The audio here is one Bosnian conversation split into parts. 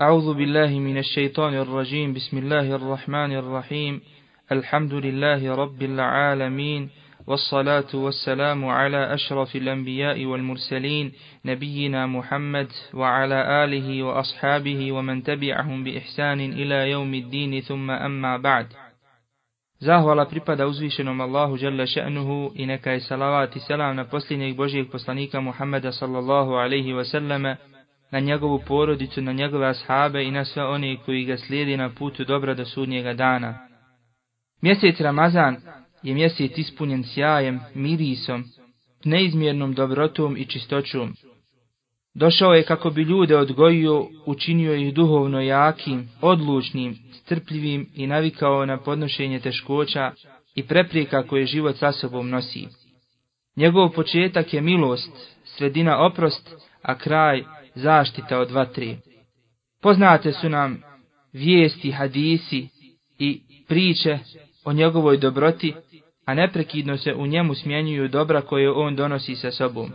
أعوذ بالله من الشيطان الرجيم. بسم الله الرحمن الرحيم. الحمد لله رب العالمين والصلاة والسلام على أشرف الأنبياء والمرسلين نبينا محمد وعلى آله وأصحابه ومن تبعهم بإحسان إلى يوم الدين. ثم أما بعد. Zahvala pripada uzvišenom Allahu dželle šanehu i neka je salavat i selam na posljednjeg Božijeg poslanika Muhammeda sallallahu alejhi ve selleme na njegovu porodicu, na njegove ashabe i na sve one koji ga slijedi na putu dobra do sudnjega dana. Mjesec Ramazan je mjesec ispunjen sjajem, mirisom, neizmjernom dobrotom i čistoćom. Došao je kako bi ljude odgojio, učinio ih duhovno jakim, odlučnim, strpljivim i navikao na podnošenje teškoća i preprika koje život sa sobom nosi. Njegov početak je milost, sredina oprost, a kraj zaštita od vatri. Poznate su nam vijesti, hadisi i priče o njegovoj dobroti, a neprekidno se u njemu smjenjuju dobra koje on donosi sa sobom.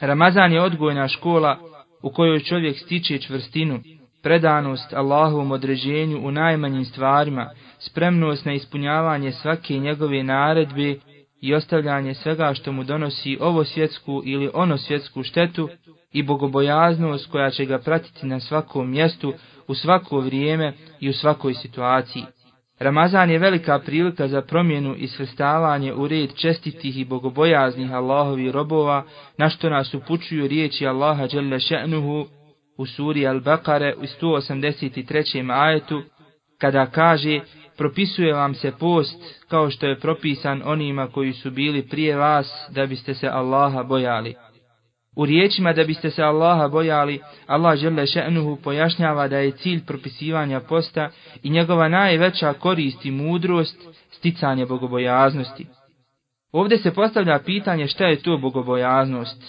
Ramazan je odgojna škola u kojoj čovjek stiče čvrstinu, predanost Allahovom određenju u najmanjim stvarima, spremnost na ispunjavanje svake njegove naredbe i ostavljanje svega što mu donosi ovo svjetsku ili ono svjetsku štetu i bogobojaznost koja će ga pratiti na svakom mjestu, u svako vrijeme i u svakoj situaciji. Ramazan je velika prilika za promjenu i svrstavanje u red čestitih i bogobojaznih Allahovi robova, na što nas upućuju riječi Allaha Đelle še'nuhu u suri Al-Baqare u 183. ajetu, kada kaže, propisuje vam se post kao što je propisan onima koji su bili prije vas da biste se Allaha bojali. U riječima da biste se Allaha bojali, Allah žele še'nuhu pojašnjava da je cilj propisivanja posta i njegova najveća korist i mudrost sticanje bogobojaznosti. Ovdje se postavlja pitanje šta je to bogobojaznost.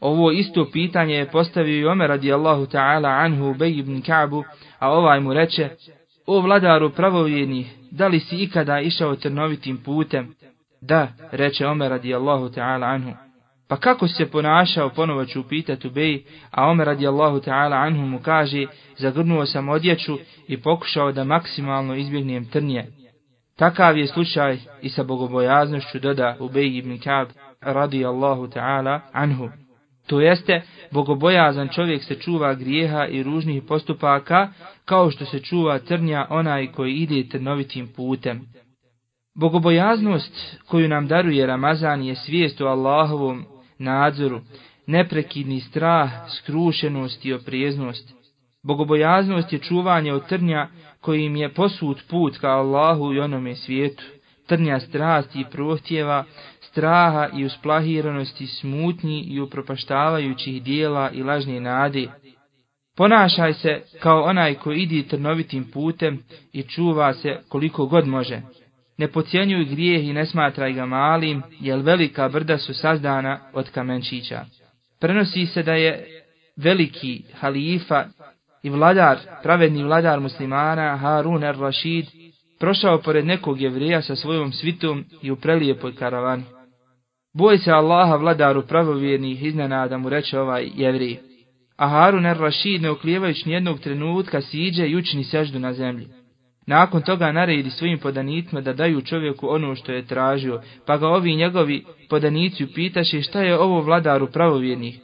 Ovo isto pitanje je postavio i Omer radijallahu ta'ala anhu Ubej ibn Ka'bu, a ovaj mu reče, o vladaru pravovjednih, da li si ikada išao trnovitim putem? Da, reče Omer radijallahu ta'ala anhu. Pa kako se ponašao, ponovo ću upitati u Bej, a Omer radijallahu ta'ala anhu mu kaže, zagrnuo sam odjeću i pokušao da maksimalno izbjegnijem trnje. Takav je slučaj i sa bogobojaznošću doda u Bej ibn Ka'b radijallahu ta'ala anhu. To jeste, bogobojazan čovjek se čuva grijeha i ružnih postupaka, kao što se čuva trnja onaj koji ide trnovitim putem. Bogobojaznost koju nam daruje Ramazan je svijest o Allahovom nadzoru, neprekidni strah, skrušenost i oprijeznost. Bogobojaznost je čuvanje od trnja kojim je posud put ka Allahu i onome svijetu. Trnja strasti i prohtjeva, straha i usplahiranosti, smutnji i upropaštavajućih dijela i lažne nade. Ponašaj se kao onaj koji idi trnovitim putem i čuva se koliko god može. Ne pocijenjuj grijeh i ne smatraj ga malim, jer velika brda su sazdana od kamenčića. Prenosi se da je veliki halifa i vladar, pravedni vladar muslimana Harun al-Rashid, prošao pored nekog jevrija sa svojom svitom i u prelijepoj karavani. Boj se Allaha vladaru pravovjernih iznenada mu reče ovaj jevrij. A Harun al-Rashid ne oklijevajući nijednog trenutka siđe i učini seždu na zemlji. Nakon toga naredi svojim podanicima da daju čovjeku ono što je tražio, pa ga ovi njegovi podanici upitaše šta je ovo vladaru pravovjernih,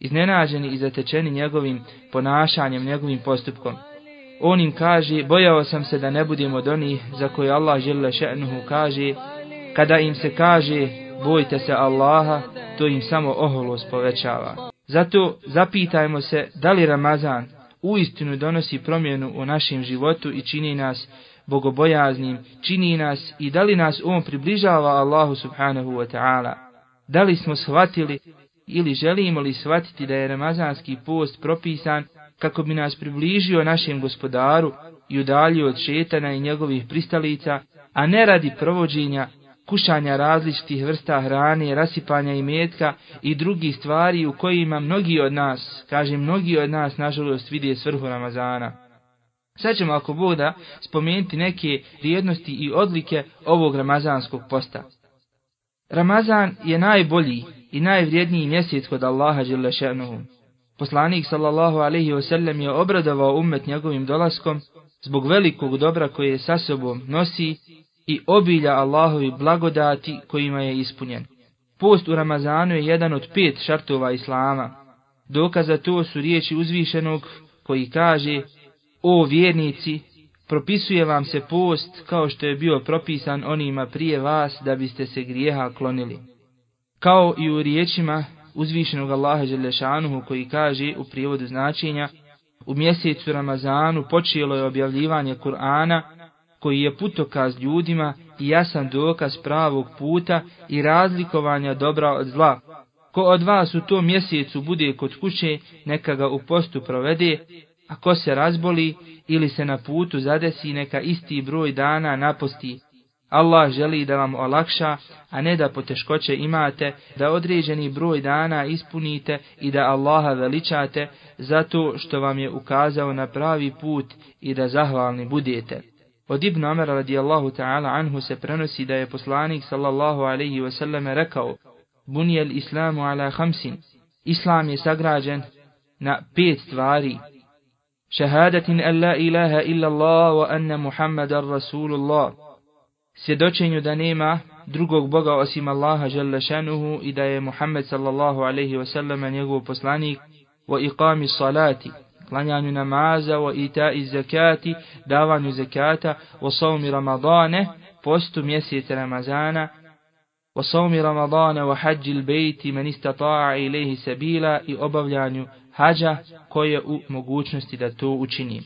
iznenađeni i zatečeni njegovim ponašanjem, njegovim postupkom. On im kaže, bojao sam se da ne budem od onih za koje Allah žele še'nuhu kaže, kada im se kaže, bojte se Allaha, to im samo oholost povećava. Zato zapitajmo se da li Ramazan uistinu donosi promjenu u našem životu i čini nas bogobojaznim, čini nas i da li nas on približava Allahu subhanahu wa ta'ala. Da li smo shvatili ili želimo li shvatiti da je ramazanski post propisan kako bi nas približio našem gospodaru i udaljio od šetana i njegovih pristalica, a ne radi provođenja kušanja različitih vrsta hrane, rasipanja i metka i drugih stvari u kojima mnogi od nas, kaže mnogi od nas, nažalost, vide svrhu Ramazana. Sad ćemo ako Bog da spomenuti neke vrijednosti i odlike ovog ramazanskog posta. Ramazan je najbolji i najvrijedniji mjesec kod Allaha Đelešenuhu. Poslanik sallallahu alaihi wasallam je obradovao umet njegovim dolaskom zbog velikog dobra koje sa sobom nosi i obilja Allahovi blagodati kojima je ispunjen. Post u Ramazanu je jedan od pet šartova Islama. Dokaza to su riječi uzvišenog koji kaže O vjernici, propisuje vam se post kao što je bio propisan onima prije vas da biste se grijeha klonili. Kao i u riječima uzvišenog Allaha Želešanuhu koji kaže u prijevodu značenja u mjesecu Ramazanu počelo je objavljivanje Kur'ana koji je putokaz ljudima i jasan dokaz pravog puta i razlikovanja dobra od zla. Ko od vas u tom mjesecu bude kod kuće, neka ga u postu provede, a ko se razboli ili se na putu zadesi, neka isti broj dana naposti. Allah želi da vam olakša, a ne da poteškoće imate, da određeni broj dana ispunite i da Allaha veličate, zato što vam je ukazao na pravi put i da zahvalni budete. Od Ibn Amara radijallahu ta'ala anhu se prenosi da je poslanik sallallahu alaihi wasallam rekao Bunijel islamu ala hamsin Islam je sagrađen na pet stvari. Šehadatin an la ilaha illa Allah wa anna Muhammadan Rasulullah. Svjedočenju da nema drugog Boga osim Allaha žele šanuhu i da je Muhammed sallallahu alaihi wasallam njegov poslanik. Wa iqami salati klanjanju namaza, wa ita zakati, davanju zakata, wa savmi ramadane, postu mjeseca Ramazana, wa savmi ramadane, wa hađi il bejti, man istata'a ilaihi sabila i obavljanju hađa koje u mogućnosti da to učini.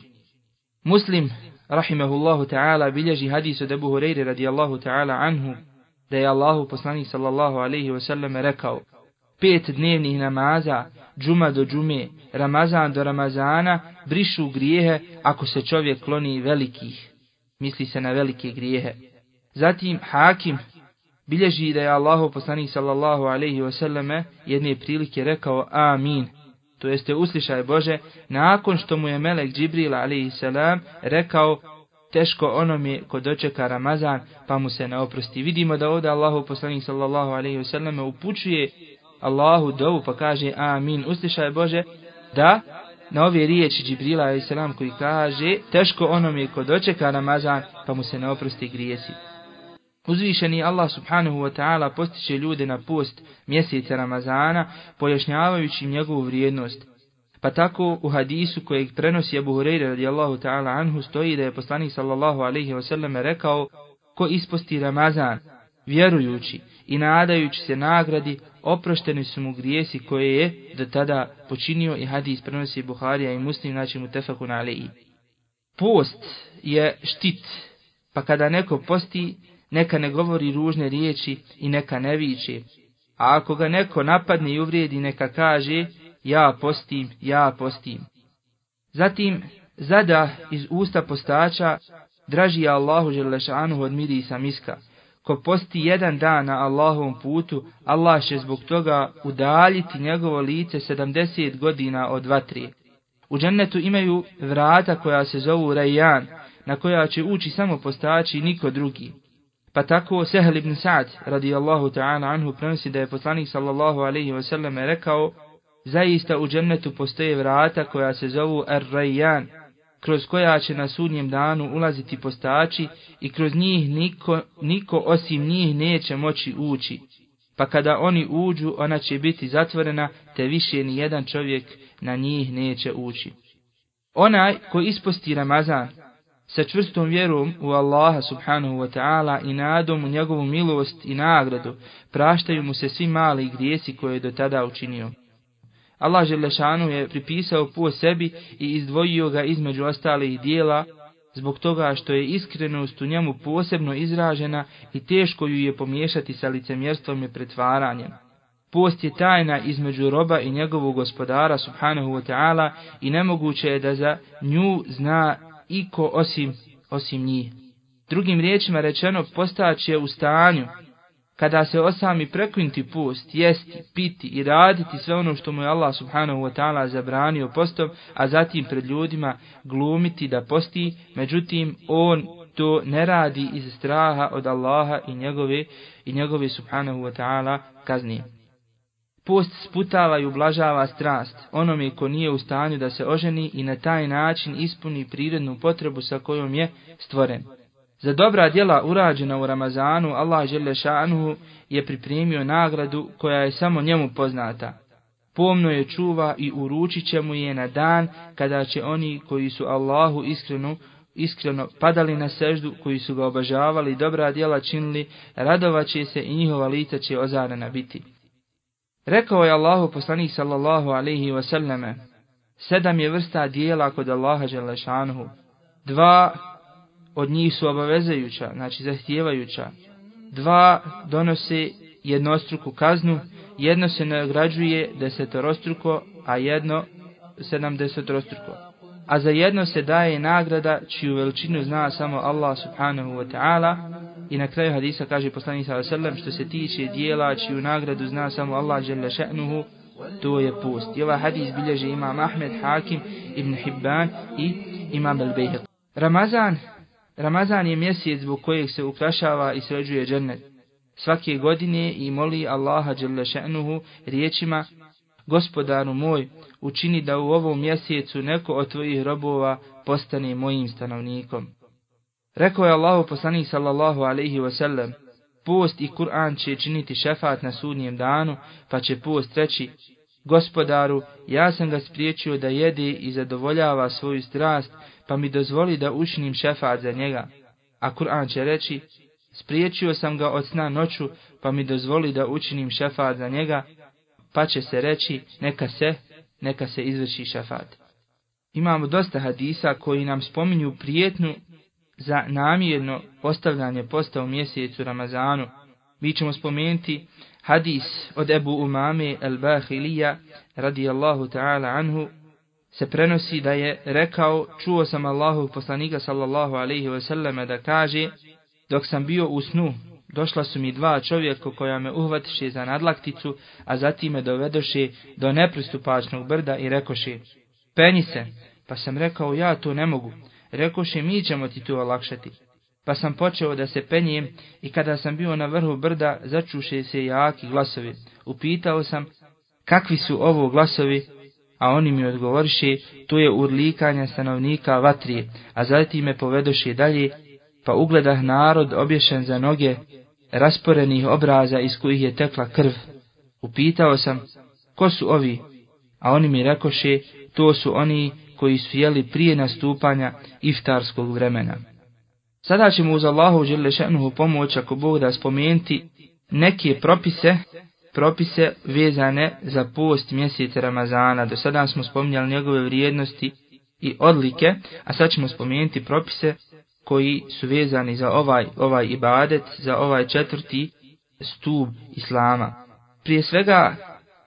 Muslim, rahimahullahu ta'ala, bilježi hadis od Ebu Hureyre radijallahu ta'ala anhu, da je Allahu poslanik sallallahu alaihi wa sallam rekao, pet dnevnih namaza, džuma do džume, ramazan do ramazana, brišu grijehe ako se čovjek kloni velikih. Misli se na velike grijehe. Zatim Hakim bilježi da je Allahu poslanik sallallahu alaihi wasallame jedne prilike rekao Amin. To jeste uslišaj Bože, nakon što mu je Melek Džibril alaihi salam rekao teško onome ko dočeka Ramazan pa mu se ne oprosti. Vidimo da ovdje Allahu poslanik sallallahu alaihi wasallame upućuje Allahu dovu pa kaže amin. Uslišaj Bože da na ove riječi Džibrila a.s. koji kaže teško onom je ko dočeka Ramazan pa mu se ne oprosti grijesi. Uzvišeni Allah subhanahu wa ta'ala postiče ljude na post mjeseca Ramazana pojašnjavajući njegovu vrijednost. Pa tako u hadisu kojeg prenosi Abu Hurajra radijallahu ta'ala anhu stoji da je poslanik sallallahu alaihi wa sallam rekao ko isposti Ramazan vjerujući i nadajući se nagradi oprošteni su mu grijesi koje je do tada počinio i hadis prenosi Buharija i Muslim, znači mu tefakun aliji. Post je štit, pa kada neko posti, neka ne govori ružne riječi i neka ne viče. A ako ga neko napadne i uvrijedi, neka kaže, ja postim, ja postim. Zatim, zada iz usta postača, draži Allahu želešanu od mirisa miska, ko posti jedan dan na Allahovom putu, Allah će zbog toga udaljiti njegovo lice 70 godina od vatri. U džennetu imaju vrata koja se zovu Rajjan, na koja će ući samo postači niko drugi. Pa tako Sehl ibn Sa'd radijallahu ta'ala anhu prenosi da je poslanik sallallahu alaihi wasallam rekao Zaista u džennetu postoje vrata koja se zovu Ar-Rajjan, kroz koja će na sudnjem danu ulaziti postači i kroz njih niko, niko osim njih neće moći ući. Pa kada oni uđu, ona će biti zatvorena, te više ni jedan čovjek na njih neće ući. Onaj ko isposti Ramazan sa čvrstom vjerom u Allaha subhanahu wa ta'ala i nadom u njegovu milost i nagradu, praštaju mu se svi mali grijesi koje je do tada učinio. Allah Želešanu je pripisao po sebi i izdvojio ga između ostalih dijela, zbog toga što je iskrenost u njemu posebno izražena i teško ju je pomiješati sa licemjerstvom i pretvaranjem. Post je tajna između roba i njegovog gospodara subhanahu wa ta'ala i nemoguće je da za nju zna iko osim, osim njih. Drugim riječima rečeno, postać je u stanju kada se osami prekinti post, jesti, piti i raditi sve ono što mu je Allah subhanahu wa ta'ala zabranio postom, a zatim pred ljudima glumiti da posti, međutim on to ne radi iz straha od Allaha i njegove, i njegove subhanahu wa ta'ala kazni. Post sputava i ublažava strast onome ko nije u stanju da se oženi i na taj način ispuni prirodnu potrebu sa kojom je stvoren. Za dobra djela urađena u Ramazanu, Allah Želešanuhu je pripremio nagradu koja je samo njemu poznata. Pomno je čuva i uručit će mu je na dan kada će oni koji su Allahu iskreno, iskreno padali na seždu, koji su ga obažavali i dobra djela činili, radovaće se i njihova lica će ozarena biti. Rekao je Allahu poslanik sallallahu alaihi wasallame, sedam je vrsta dijela kod Allaha Želešanuhu. Dva od njih su obavezajuća, znači zahtijevajuća. Dva donose jednostruku kaznu, jedno se nagrađuje desetorostruko, a jedno sedamdesetrostruko. A za jedno se daje nagrada čiju veličinu zna samo Allah subhanahu wa ta'ala. I na kraju hadisa kaže poslanik sallallahu alejhi ve sellem što se tiče dijela čiju nagradu zna samo Allah dželle šanehu, to je post. I ovaj hadis bilježi imam Ahmed Hakim ibn Hibban i imam Al-Bayhaqi. Ramazan Ramazan je mjesec zbog kojeg se ukrašava i sređuje džennet. Svake godine i moli Allaha dželle šanehu riječima Gospodaru moj, učini da u ovom mjesecu neko od tvojih robova postane mojim stanovnikom. Rekao je Allahu poslanik sallallahu alaihi wasallam, post i Kur'an će činiti šefat na sudnjem danu, pa će post reći, Gospodaru, ja sam ga spriječio da jede i zadovoljava svoju strast, pa mi dozvoli da učinim šefat za njega. A Kur'an će reći, spriječio sam ga od sna noću, pa mi dozvoli da učinim šefat za njega, pa će se reći, neka se, neka se izvrši šefat. Imamo dosta hadisa koji nam spominju prijetnu za namjerno postavljanje posta u mjesecu Ramazanu. Mi ćemo spomenuti hadis od Ebu Umame el-Bahilija radijallahu ta'ala anhu se prenosi da je rekao čuo sam Allahu poslanika sallallahu alaihi ve da kaže dok sam bio u snu došla su mi dva čovjeka koja me uhvatiše za nadlakticu a zatim me dovedoše do nepristupačnog brda i rekoše penji se pa sam rekao ja to ne mogu rekoše mi ćemo ti to olakšati. Pa sam počeo da se penjem i kada sam bio na vrhu brda začuše se jaki glasovi. Upitao sam kakvi su ovo glasovi, a oni mi odgovoriše to je urlikanje stanovnika vatrije, a zatim me povedoše dalje, pa ugledah narod obješen za noge, rasporenih obraza iz kojih je tekla krv. Upitao sam, ko su ovi? A oni mi rekoše, to su oni koji su jeli prije nastupanja iftarskog vremena. Sada ćemo uz Allahu Đelešenuhu pomoć ako Bog da spomenuti neke propise, propise vezane za post mjeseca Ramazana. Do sada smo spominjali njegove vrijednosti i odlike, a sad ćemo spomenuti propise koji su vezani za ovaj, ovaj ibadet, za ovaj četvrti stub Islama. Prije svega,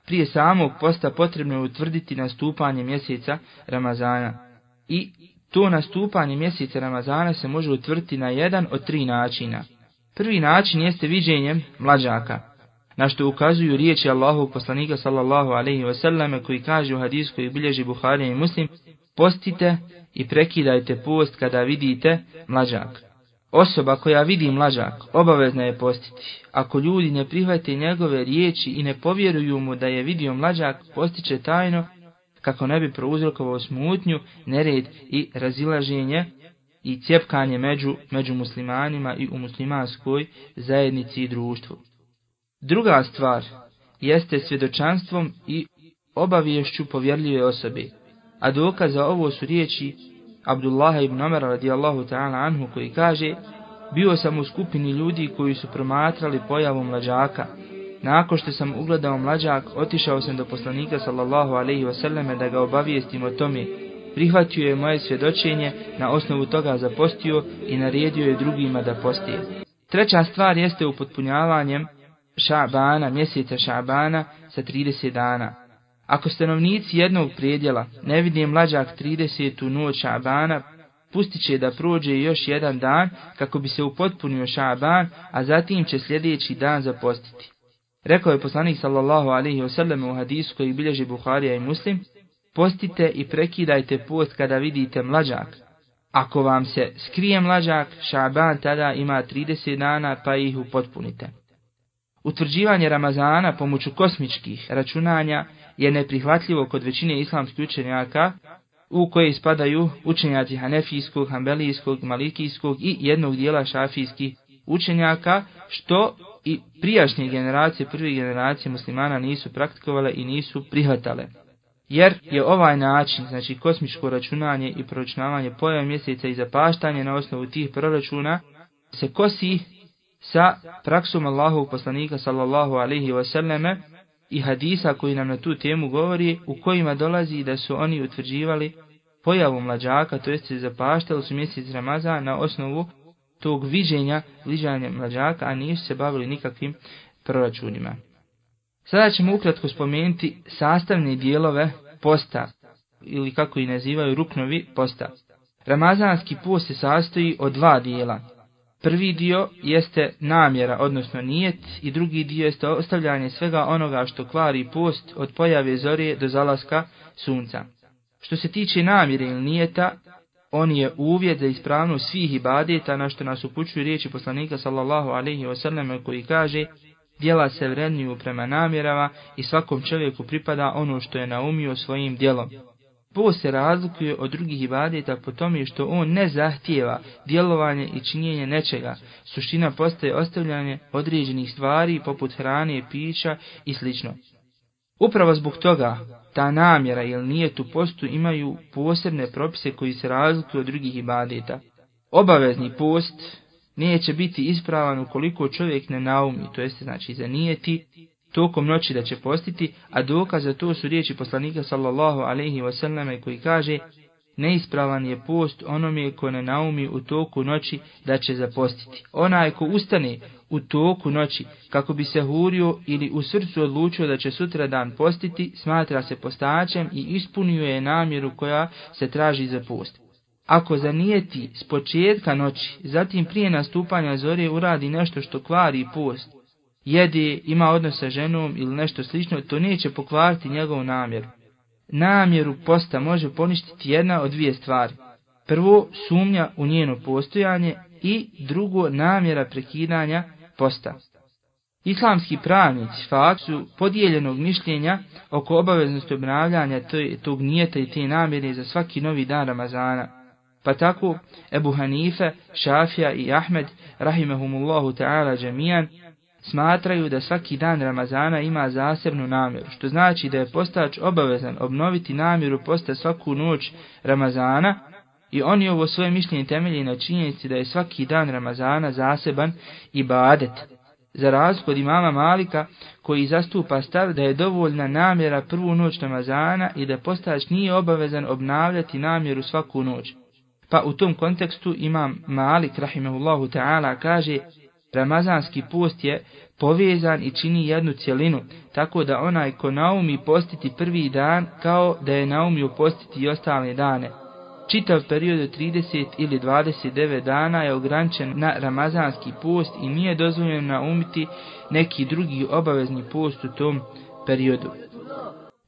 prije samog posta potrebno je utvrditi nastupanje mjeseca Ramazana. I to nastupanje mjeseca Ramazana se može utvrditi na jedan od tri načina. Prvi način jeste viđenjem mlađaka, na što ukazuju riječi Allahu poslanika sallallahu alaihi wasallam koji kaže u hadisku koji bilježi Buhari i Muslim, postite i prekidajte post kada vidite mlađak. Osoba koja vidi mlađak obavezna je postiti. Ako ljudi ne prihvate njegove riječi i ne povjeruju mu da je vidio mlađak, postiće tajno kako ne bi prouzrokovao smutnju, nered i razilaženje i cjepkanje među, među muslimanima i u muslimanskoj zajednici i društvu. Druga stvar jeste svjedočanstvom i obaviješću povjerljive osobe, a dokaz za ovo su riječi Abdullah ibn Umar radijallahu ta'ala anhu koji kaže Bio sam u skupini ljudi koji su promatrali pojavu mlađaka. Nakon što sam ugledao mlađak, otišao sam do poslanika sallallahu alaihi wasallam da ga obavijestim o tome. Prihvatio je moje svjedočenje, na osnovu toga zapostio i naredio je drugima da postije. Treća stvar jeste upotpunjavanjem šabana, mjeseca šabana sa 30 dana. Ako stanovnici jednog predjela ne vidi mlađak 30. noć Šabana, pustit će da prođe još jedan dan kako bi se upotpunio Šaban, a zatim će sljedeći dan zapostiti. Rekao je poslanik sallallahu alaihi wasallam u hadisu koji bilježi Buharija i Muslim, postite i prekidajte post kada vidite mlađak. Ako vam se skrije mlađak, Šaban tada ima 30 dana pa ih upotpunite. Utvrđivanje Ramazana pomoću kosmičkih računanja je neprihvatljivo kod većine islamskih učenjaka, u koje spadaju učenjaci Hanefijskog, Hanbelijskog, Malikijskog i jednog dijela šafijskih učenjaka, što i prijašnje generacije, prvi generacije muslimana nisu praktikovale i nisu prihvatale. Jer je ovaj način, znači kosmičko računanje i proračunavanje pojava mjeseca i zapaštanje na osnovu tih proračuna, se kosi sa praksom Allahov poslanika sallallahu alaihi wasallame i hadisa koji nam na tu temu govori, u kojima dolazi da su oni utvrđivali pojavu mlađaka, to jest zapaštali su mjesec Ramazana na osnovu tog viđenja, viđanja mlađaka, a nisu se bavili nikakvim proračunima. Sada ćemo ukratko spomenuti sastavne dijelove posta, ili kako i nazivaju ruknovi posta. Ramazanski post se sastoji od dva dijela. Prvi dio jeste namjera, odnosno nijet, i drugi dio jeste ostavljanje svega onoga što kvari post od pojave zorije do zalaska sunca. Što se tiče namjere ili nijeta, on je uvjet za ispravnost svih ibadeta na što nas upućuju riječi poslanika sallallahu alaihi wasallam koji kaže Djela se vrednjuju prema namjerama i svakom čovjeku pripada ono što je naumio svojim djelom. Post se razlikuje od drugih ibadeta po tome što on ne zahtijeva djelovanje i činjenje nečega. Suština postaje ostavljanje određenih stvari poput hrane, pića i sl. Upravo zbog toga ta namjera ili nijet u postu imaju posebne propise koji se razlikuju od drugih ibadeta. Obavezni post neće biti ispravan ukoliko čovjek ne naumi, to jeste znači zanijeti tokom noći da će postiti, a dokaz za to su riječi poslanika sallallahu alaihi wasallam koji kaže neispravan je post onome ko ne naumi u toku noći da će zapostiti. Onaj ko ustane u toku noći kako bi se hurio ili u srcu odlučio da će sutra dan postiti, smatra se postačem i ispunio je namjeru koja se traži za post. Ako zanijeti s početka noći, zatim prije nastupanja zore uradi nešto što kvari post, jedi, ima odnos sa ženom ili nešto slično, to neće pokvariti njegovu namjeru. Namjeru posta može poništiti jedna od dvije stvari. Prvo, sumnja u njeno postojanje i drugo, namjera prekidanja posta. Islamski pravnici fakt su podijeljenog mišljenja oko obaveznosti obnavljanja tog nijeta i te namjere za svaki novi dan Ramazana. Pa tako Ebu Hanife, Šafija i Ahmed, rahimahumullahu ta'ala džemijan, smatraju da svaki dan Ramazana ima zasebnu namjeru, što znači da je postač obavezan obnoviti namjeru posta svaku noć Ramazana i oni ovo svoje mišljenje temelji na činjenici da je svaki dan Ramazana zaseban ibadet. Za razliku od imama Malika koji zastupa stav da je dovoljna namjera prvu noć Ramazana i da postač nije obavezan obnavljati namjeru svaku noć. Pa u tom kontekstu imam Malik rahimahullahu ta'ala kaže Ramazanski post je povezan i čini jednu cjelinu, tako da onaj ko naumi postiti prvi dan kao da je naumio postiti i ostale dane. Čitav period od 30 ili 29 dana je ograničen na ramazanski post i nije dozvoljeno naumiti neki drugi obavezni post u tom periodu.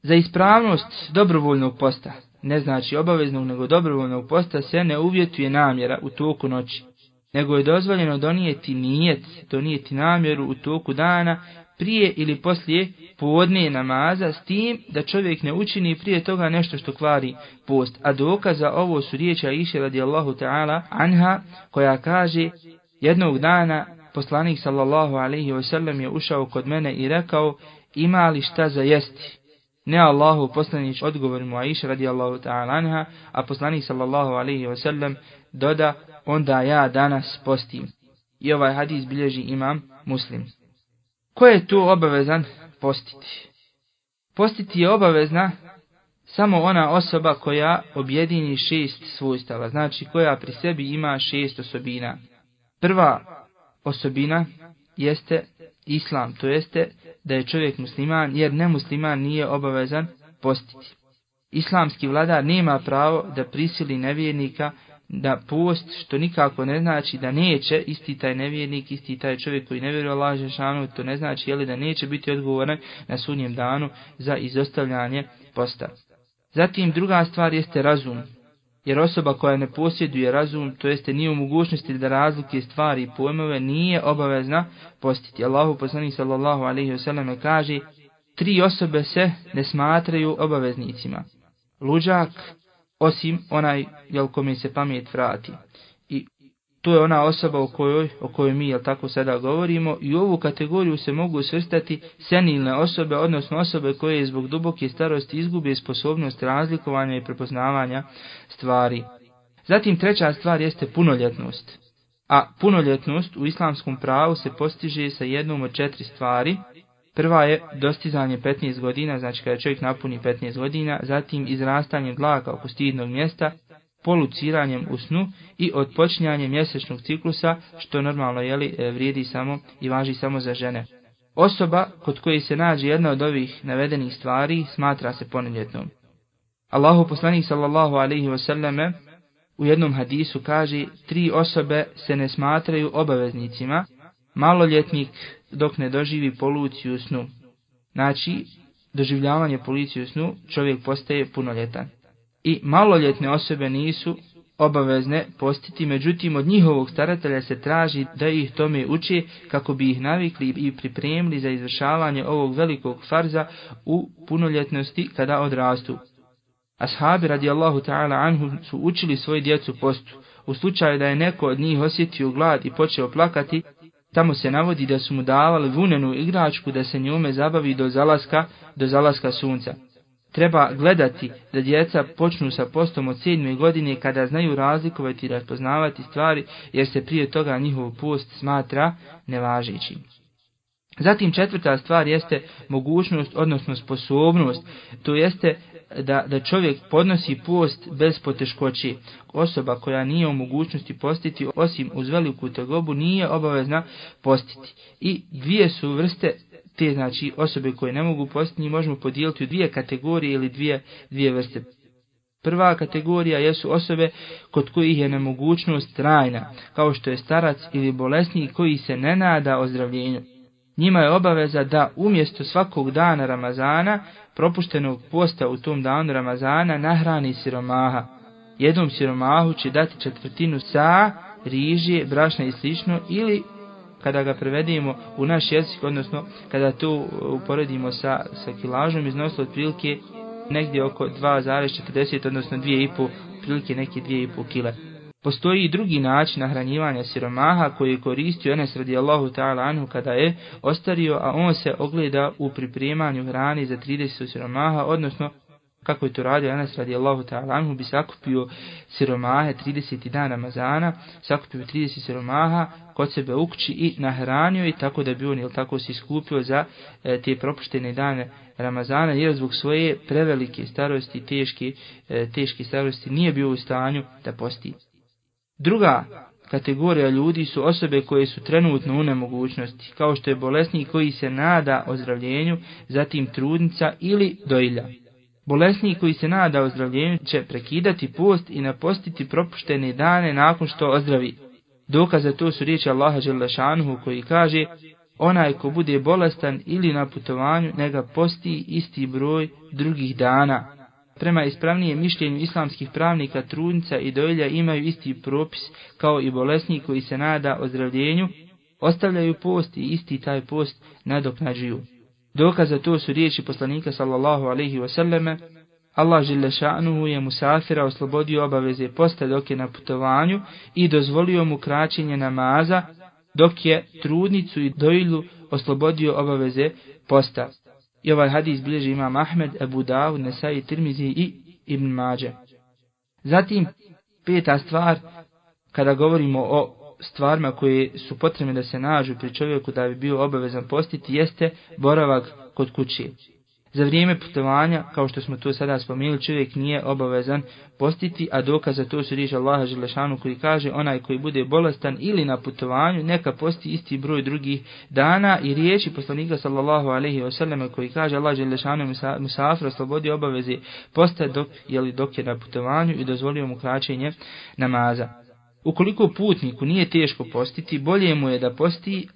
Za ispravnost dobrovoljnog posta, ne znači obaveznog nego dobrovoljnog posta, se ne uvjetuje namjera u toku noći nego je dozvoljeno donijeti nijet, donijeti namjeru u toku dana prije ili poslije podne namaza s tim da čovjek ne učini prije toga nešto što kvari post. A dokaza ovo su riječi Aisha radijallahu ta'ala anha koja kaže jednog dana poslanik sallallahu alaihi wasallam je ušao kod mene i rekao ima li šta za jesti. Ne Allahu poslanić odgovor mu Aisha radijallahu ta'ala anha, a poslanik sallallahu alaihi wasallam doda onda ja danas postim. I ovaj hadis bilježi imam muslim. Ko je tu obavezan postiti? Postiti je obavezna samo ona osoba koja objedini šest svojstava, znači koja pri sebi ima šest osobina. Prva osobina jeste islam, to jeste da je čovjek musliman, jer nemusliman nije obavezan postiti. Islamski vladar nema pravo da prisili nevjernika da post, što nikako ne znači da neće isti taj nevjernik, isti taj čovjek koji ne vjeruje Allah Žešanu, to ne znači jeli, da neće biti odgovoran na sunjem danu za izostavljanje posta. Zatim druga stvar jeste razum. jer osoba koja ne posjeduje razum, to jeste nije u mogućnosti da razlike stvari i pojmove, nije obavezna postiti. Allahu poslanik sallallahu alaihi wasallam kaže, tri osobe se ne smatraju obaveznicima. Luđak, osim onaj jel kome se pamet vrati. I to je ona osoba o kojoj, o kojoj mi jel tako sada govorimo i u ovu kategoriju se mogu svrstati senilne osobe, odnosno osobe koje zbog duboke starosti izgube sposobnost razlikovanja i prepoznavanja stvari. Zatim treća stvar jeste punoljetnost. A punoljetnost u islamskom pravu se postiže sa jednom od četiri stvari. Prva je dostizanje 15 godina, znači kada čovjek napuni 15 godina, zatim izrastanje dlaka oko stidnog mjesta, poluciranjem u snu i odpočinjanjem mjesečnog ciklusa, što normalno jeli, e, vrijedi samo i važi samo za žene. Osoba kod koje se nađe jedna od ovih navedenih stvari smatra se poneljetnom. Allahu poslanik sallallahu alaihi wasallame u jednom hadisu kaže tri osobe se ne smatraju obaveznicima, maloljetnik dok ne doživi poluciju snu. Znači, doživljavanje policiju snu čovjek postaje punoljetan i maloljetne osobe nisu obavezne postiti, međutim od njihovog staratelja se traži da ih tome uči kako bi ih navikli i pripremili za izvršavanje ovog velikog farza u punoljetnosti kada odrastu. Ashabi radijallahu ta'ala anhu su učili svoju djecu postu. U slučaju da je neko od njih osjetio glad i počeo plakati, tamo se navodi da su mu davali vunenu igračku da se njome zabavi do zalaska, do zalaska sunca treba gledati da djeca počnu sa postom od sedme godine kada znaju razlikovati i razpoznavati stvari jer se prije toga njihov post smatra nevažećim. Zatim četvrta stvar jeste mogućnost, odnosno sposobnost, to jeste da, da čovjek podnosi post bez poteškoći. Osoba koja nije u mogućnosti postiti, osim uz veliku tegobu, nije obavezna postiti. I dvije su vrste te znači osobe koje ne mogu postiti možemo podijeliti u dvije kategorije ili dvije, dvije vrste. Prva kategorija jesu osobe kod kojih je nemogućnost trajna, kao što je starac ili bolesnik koji se ne nada ozdravljenju. Njima je obaveza da umjesto svakog dana Ramazana, propuštenog posta u tom danu Ramazana, nahrani siromaha. Jednom siromahu će dati četvrtinu sa, riže, brašna i slično ili kada ga prevedemo u naš jezik, odnosno kada to uporedimo sa, sa kilažom, iznosilo otprilike negdje oko 2,40, odnosno 2,5, prilike neke 2,5 kile. Postoji i drugi način nahranjivanja siromaha koji je koristio Enes radijallahu ta'ala anhu kada je ostario, a on se ogleda u pripremanju hrane za 30 siromaha, odnosno kako je to radio Anas radijallahu ta'ala anhu, bi sakupio siromahe 30 dana Ramazana, sakupio 30 siromaha kod sebe u kući i nahranio i tako da bi on ili tako se iskupio za e, te propuštene dane Ramazana, jer zbog svoje prevelike starosti, teške, e, teške starosti, nije bio u stanju da posti. Druga kategorija ljudi su osobe koje su trenutno u nemogućnosti, kao što je bolesnik koji se nada ozdravljenju, zatim trudnica ili dojilja. Bolesnik koji se nada ozdravljenju će prekidati post i napostiti propuštene dane nakon što ozdravi. Dokaz za to su riječi Allaha Đelešanuhu koji kaže onaj ko bude bolestan ili na putovanju nega posti isti broj drugih dana. Prema ispravnijem mišljenju islamskih pravnika trudnica i dojlja imaju isti propis kao i bolesnik koji se nada ozdravljenju, ostavljaju post i isti taj post nadoknađuju. Dokaz za to su riječi poslanika sallallahu alaihi wasallame, Allah Želešanuhu je musafira oslobodio obaveze posta dok je na putovanju i dozvolio mu kraćenje namaza dok je trudnicu i dojlu oslobodio obaveze posta. I ovaj hadis bliže imam Ahmed, Ebu Dawud, Nesai, Tirmizi i Ibn Mađe. Zatim, peta stvar, kada govorimo o stvarima koje su potrebne da se nađu pri čovjeku da bi bio obavezan postiti, jeste boravak kod kuće. Za vrijeme putovanja, kao što smo to sada spomenuli, čovjek nije obavezan postiti, a dokaz za to su riječ Allaha Želešanu koji kaže onaj koji bude bolestan ili na putovanju, neka posti isti broj drugih dana i riječi poslanika sallallahu alaihi wasallam koji kaže Allah Želešanu musafir oslobodi obaveze posta dok, jeli, dok je na putovanju i dozvolio mu kraćenje namaza. Ukoliko putniku nije teško postiti, bolje mu je da posti,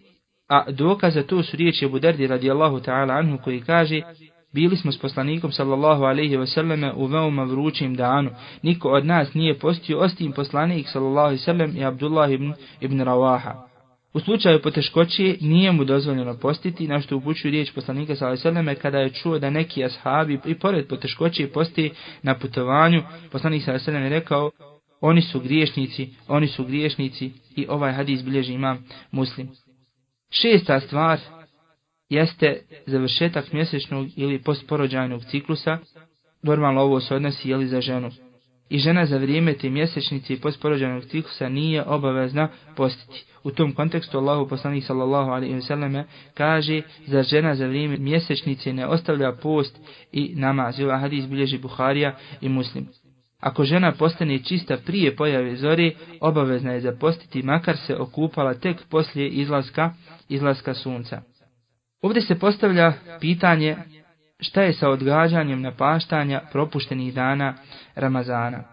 a dokaz za to su riječi Abu Dardi radijallahu ta'ala anhu koji kaže Bili smo s poslanikom sallallahu alaihi ve selleme u veoma vrućim danu. Niko od nas nije postio ostim poslanik sallallahu alaihi i Abdullah ibn, ibn Rawaha. U slučaju poteškoće nije mu dozvoljeno postiti, na što upućuju riječ poslanika sallallahu alaihi ve selleme kada je čuo da neki ashabi i pored poteškoće posti na putovanju, poslanik sallallahu alaihi ve je rekao oni su griješnici, oni su griješnici i ovaj hadis bilježi imam muslim. Šesta stvar jeste završetak mjesečnog ili postporođajnog ciklusa, normalno ovo se odnosi jeli za ženu. I žena za vrijeme te mjesečnice i postporođajnog ciklusa nije obavezna postiti. U tom kontekstu Allahu poslanik sallallahu alaihi selleme kaže za žena za vrijeme mjesečnice ne ostavlja post i namaz. Ovaj hadis bilježi Buharija i Muslim. Ako žena postane čista prije pojave zore, obavezna je zapostiti makar se okupala tek poslije izlaska, izlaska sunca. Ovdje se postavlja pitanje šta je sa odgađanjem napaštanja propuštenih dana Ramazana.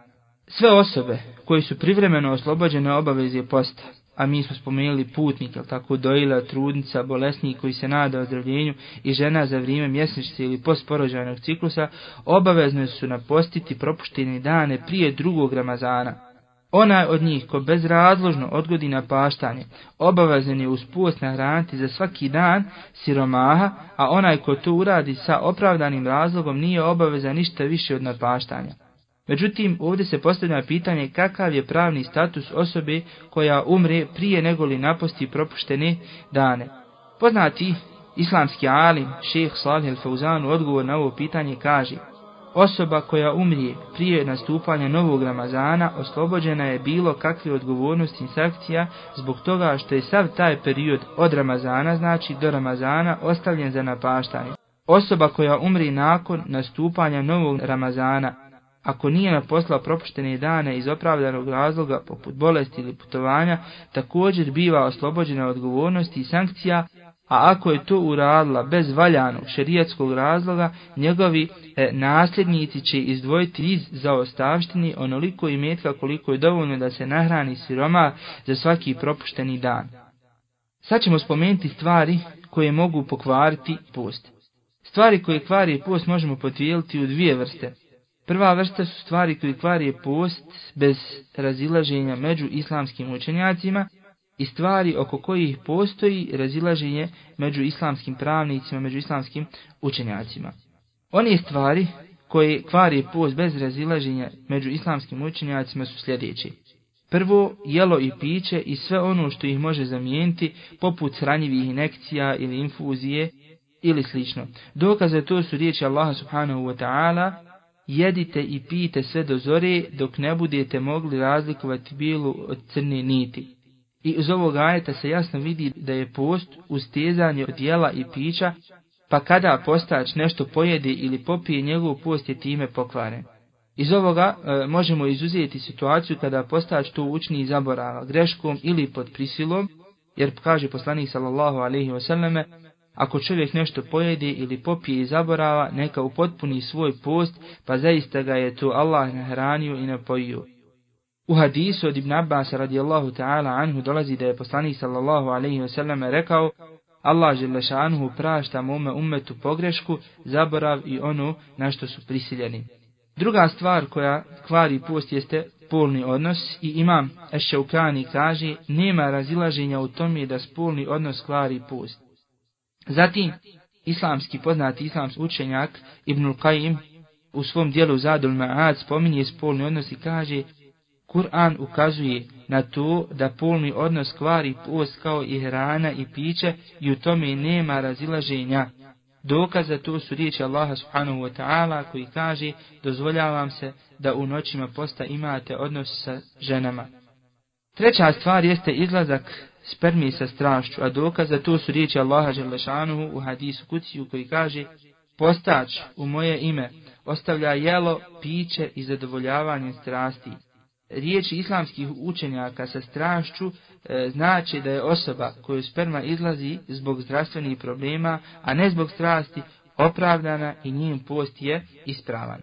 Sve osobe koji su privremeno oslobođene obaveze posta, a mi smo spomenuli putnik, jel tako, dojila, trudnica, bolesnik koji se nada ozdravljenju i žena za vrijeme mjesečnice ili postporođajnog ciklusa, obavezne su napostiti propuštene dane prije drugog Ramazana. Onaj od njih ko bezrazložno odgodi na paštanje, obavezen je uz post nahraniti za svaki dan siromaha, a onaj ko to uradi sa opravdanim razlogom nije obavezan ništa više od napaštanja. Međutim, ovdje se postavlja pitanje kakav je pravni status osobe koja umre prije negoli naposti propuštene dane. Poznati islamski alim, šeheh Salih al-Fauzan, odgovor na ovo pitanje kaže Osoba koja umrije prije nastupanja novog Ramazana oslobođena je bilo kakve odgovornosti i sankcija zbog toga što je sav taj period od Ramazana, znači do Ramazana, ostavljen za napaštanje. Osoba koja umri nakon nastupanja novog Ramazana, ako nije naposla propuštene dane iz opravdanog razloga poput bolesti ili putovanja, također biva oslobođena odgovornosti i sankcija, a ako je to uradila bez valjanog šerijatskog razloga, njegovi e, nasljednici će izdvojiti iz zaostavštini onoliko imetka koliko je dovoljno da se nahrani siroma za svaki propušteni dan. Sad ćemo spomenuti stvari koje mogu pokvariti post. Stvari koje kvari post možemo potvijeliti u dvije vrste. Prva vrsta su stvari koje kvari post bez razilaženja među islamskim učenjacima i stvari oko kojih postoji razilaženje među islamskim pravnicima, među islamskim učenjacima. One stvari koje kvari post bez razilaženja među islamskim učenjacima su sljedeći. Prvo, jelo i piće i sve ono što ih može zamijeniti, poput hranjivih inekcija ili infuzije ili slično. Dokaze to su riječi Allaha subhanahu wa ta'ala, jedite i pijte sve do zore dok ne budete mogli razlikovati bilu od crne niti. I iz ovog ajeta se jasno vidi da je post ustezanje od jela i pića, pa kada postač nešto pojede ili popije, njegov post je time pokvaren. Iz ovoga e, možemo izuzeti situaciju kada postač to učini zaborava greškom ili pod prisilom, jer kaže poslanik sallallahu alaihi wasallame, ako čovjek nešto pojede ili popije i zaborava, neka upotpuni svoj post, pa zaista ga je to Allah nahranio i napojio. U hadisu od Ibn Abbas radijallahu ta'ala anhu dolazi da je poslanik sallallahu alaihi wasallam rekao Allah žele šanuhu prašta mome umetu pogrešku, zaborav i ono na što su prisiljeni. Druga stvar koja kvari post jeste spolni odnos i imam Ešeukani kaže nema razilaženja u tome da spolni odnos kvari post. Zatim, islamski poznati islamski učenjak Ibnul Qaim u svom dijelu Zadul Ma'ad spominje spolni odnos i kaže Kur'an ukazuje na to da polni odnos kvari post kao i hrana i piće i u tome nema razilaženja. Dokaz za to su riječi Allaha subhanahu wa ta'ala koji kaže dozvoljavam se da u noćima posta imate odnos sa ženama. Treća stvar jeste izlazak spermi sa strašću, a dokaz za to su riječi Allaha Želešanuhu u hadisu kuciju koji kaže Postač u moje ime ostavlja jelo, piće i zadovoljavanje strasti riječi islamskih učenjaka sa strašću e, znači da je osoba koju sperma izlazi zbog zdravstvenih problema, a ne zbog strasti, opravdana i njen post je ispravan.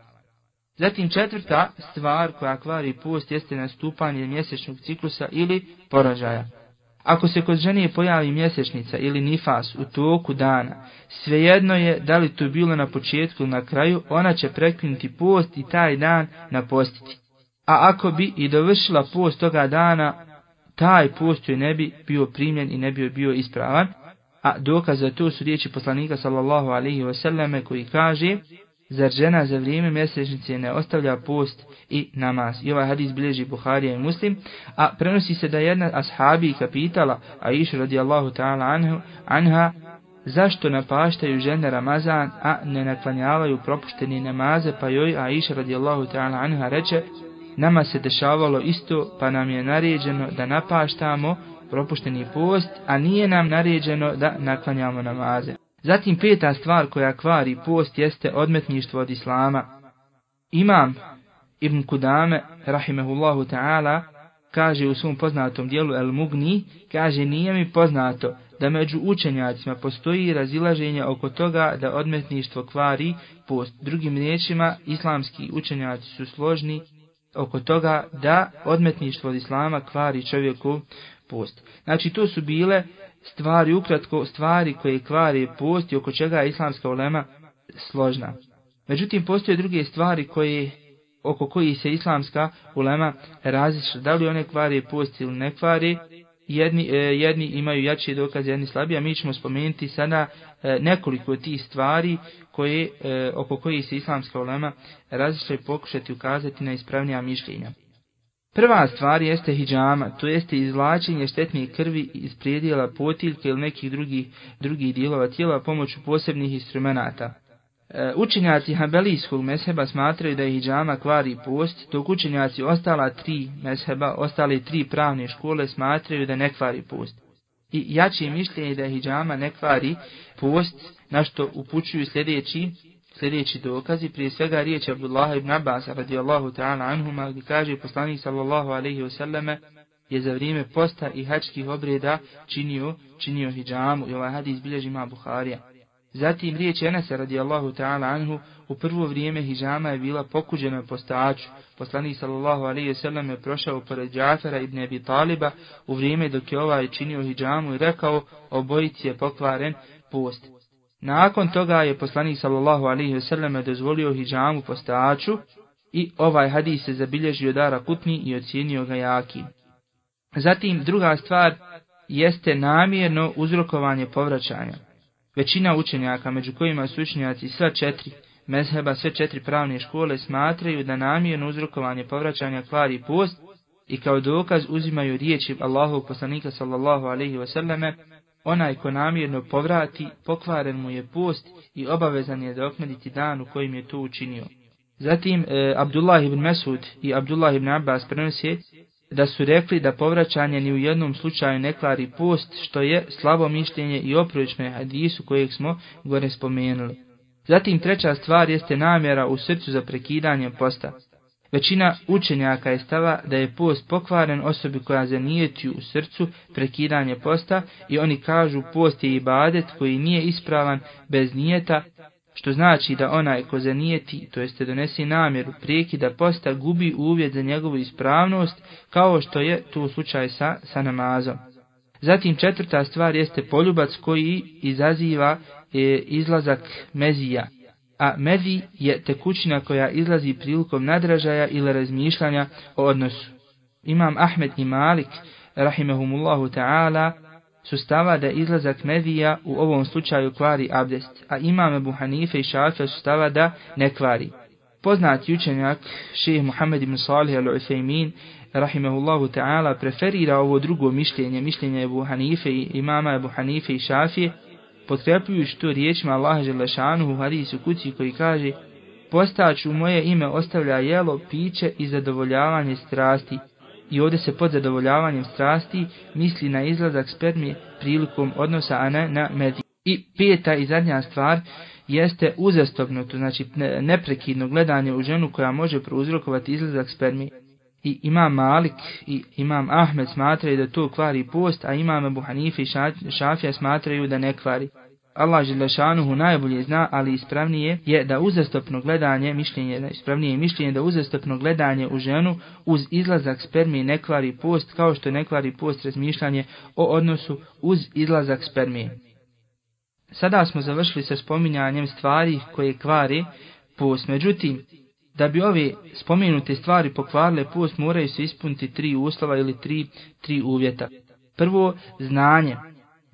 Zatim četvrta stvar koja kvari post jeste nastupanje mjesečnog ciklusa ili poražaja. Ako se kod žene pojavi mjesečnica ili nifas u toku dana, svejedno je da li to bilo na početku ili na kraju, ona će prekinuti post i taj dan napostiti. A ako bi i dovršila post toga dana, taj post joj ne bi bio primljen i ne bi bio ispravan. A dokaz za to su riječi poslanika sallallahu alaihi wasallame koji kaže Zar žena za vrijeme mjesečnice ne ostavlja post i namaz? I ovaj hadis bilježi Buharija i Muslim, a prenosi se da jedna ashabika pitala, a radijallahu ta'ala anha, anha, zašto napaštaju žene Ramazan, a ne naklanjavaju propušteni namaze, pa joj Aisha radijallahu ta'ala anha reče, nama se dešavalo isto, pa nam je naređeno da napaštamo propušteni post, a nije nam naređeno da naklanjamo namaze. Zatim peta stvar koja kvari post jeste odmetništvo od Islama. Imam Ibn Kudame, rahimehullahu ta'ala, kaže u svom poznatom dijelu El Mugni, kaže nije mi poznato da među učenjacima postoji razilaženje oko toga da odmetništvo kvari post. Drugim riječima, islamski učenjaci su složni oko toga da odmetništvo od Islama kvari čovjeku post. Znači to su bile stvari, ukratko stvari koje kvari post i oko čega je islamska ulema složna. Međutim, postoje druge stvari koje, oko koji se islamska ulema različita. Da li one kvari post ili ne kvari, jedni, e, jedni imaju jače dokaze, jedni slabije, a mi ćemo spomenuti sada e, nekoliko tih stvari koje, e, oko koje se islamska ulema različita i pokušati ukazati na ispravnija mišljenja. Prva stvar jeste hijjama, to jeste izvlačenje štetne krvi iz prijedjela potiljke ili nekih drugih, drugih dijelova tijela pomoću posebnih instrumenta. Eh, učenjaci Hanbelijskog mesheba smatraju da je hijjama kvari post, dok učenjaci ostala tri mesheba, ostale tri pravne škole smatraju da ne kvari post. I jače mišljenje da je hijjama ne kvari post, na što upućuju sljedeći sljedeći dokazi, prije svega riječ Abdullah ibn Abbas radijallahu ta'ala anhuma, gdje kaže poslanik sallallahu alaihi wasallame, je za vrijeme posta i hačkih obreda činio, činio hijjamu i ovaj hadis bilježi ima Buharija. Zatim riječ Enesa radijallahu ta'ala anhu, u prvo vrijeme hijjama je bila pokuđena postaču. Poslanik sallallahu alaihi sallam je prošao pored Džafera ibn Abi Taliba u vrijeme dok je ovaj činio hijjamu i rekao, obojici je pokvaren post. Nakon toga je poslanik sallallahu alaihi ve sellem dozvolio hidžamu postaču i ovaj hadis se zabilježio dara kutni i ocijenio ga jakim. Zatim druga stvar jeste namjerno uzrokovanje povraćanja. Većina učenjaka, među kojima su učenjaci sva četiri, mezheba sve četiri pravne škole, smatraju da namjerno uzrokovanje povraćanja kvari post i kao dokaz uzimaju riječi Allahov poslanika sallallahu alejhi ve onaj ko namjerno povrati, pokvaren mu je post i obavezan je da oknaditi dan u kojim je to učinio. Zatim, e, Abdullah ibn Mesud i Abdullah ibn Abbas prenosi da su rekli da povraćanje ni u jednom slučaju ne kvari post, što je slabo mišljenje i oprovično je hadisu kojeg smo gore spomenuli. Zatim, treća stvar jeste namjera u srcu za prekidanje posta. Većina učenjaka je stava da je post pokvaren osobi koja zanijeti u srcu prekidanje posta i oni kažu post je ibadet koji nije ispravan bez nijeta, što znači da onaj ko zanijeti, to jeste donesi namjeru prekida posta, gubi uvjet za njegovu ispravnost kao što je tu slučaj sa, sa namazom. Zatim četvrta stvar jeste poljubac koji izaziva e, izlazak mezija a mezi je tekućina koja izlazi prilikom nadražaja ili razmišljanja o odnosu. Imam Ahmed i Malik, rahimehumullahu ta'ala, su stava da izlazak medija u ovom slučaju kvari abdest, a imam Ebu Hanife i Šafja su stava da ne kvari. Poznati učenjak, šeheh Muhammed ibn Salih al-Uthaymin, rahimehullahu ta'ala, preferira ovo drugo mišljenje, mišljenje Ebu Hanife i imama Ebu Hanife i Šafije, potkrepljujući to riječima Allaha Želešanu u hadisu kući koji kaže Postać u moje ime ostavlja jelo, piće i zadovoljavanje strasti. I ovdje se pod zadovoljavanjem strasti misli na izlazak spermije prilikom odnosa, a ne na mediju. I peta i zadnja stvar jeste uzastopno, to znači neprekidno gledanje u ženu koja može prouzrokovati izlazak spermije i imam Malik i imam Ahmed smatraju da to kvari post, a imam Abu Hanife i Šafija smatraju da ne kvari. Allah Želešanuhu najbolje zna, ali ispravnije je da uzastopno gledanje, mišljenje, da ispravnije mišljenje da uzastopno gledanje u ženu uz izlazak spermije ne kvari post, kao što ne kvari post razmišljanje o odnosu uz izlazak spermije. Sada smo završili sa spominjanjem stvari koje kvari post. Međutim, da bi ove spomenute stvari pokvarile post, moraju se ispuniti tri uslova ili tri, tri uvjeta. Prvo, znanje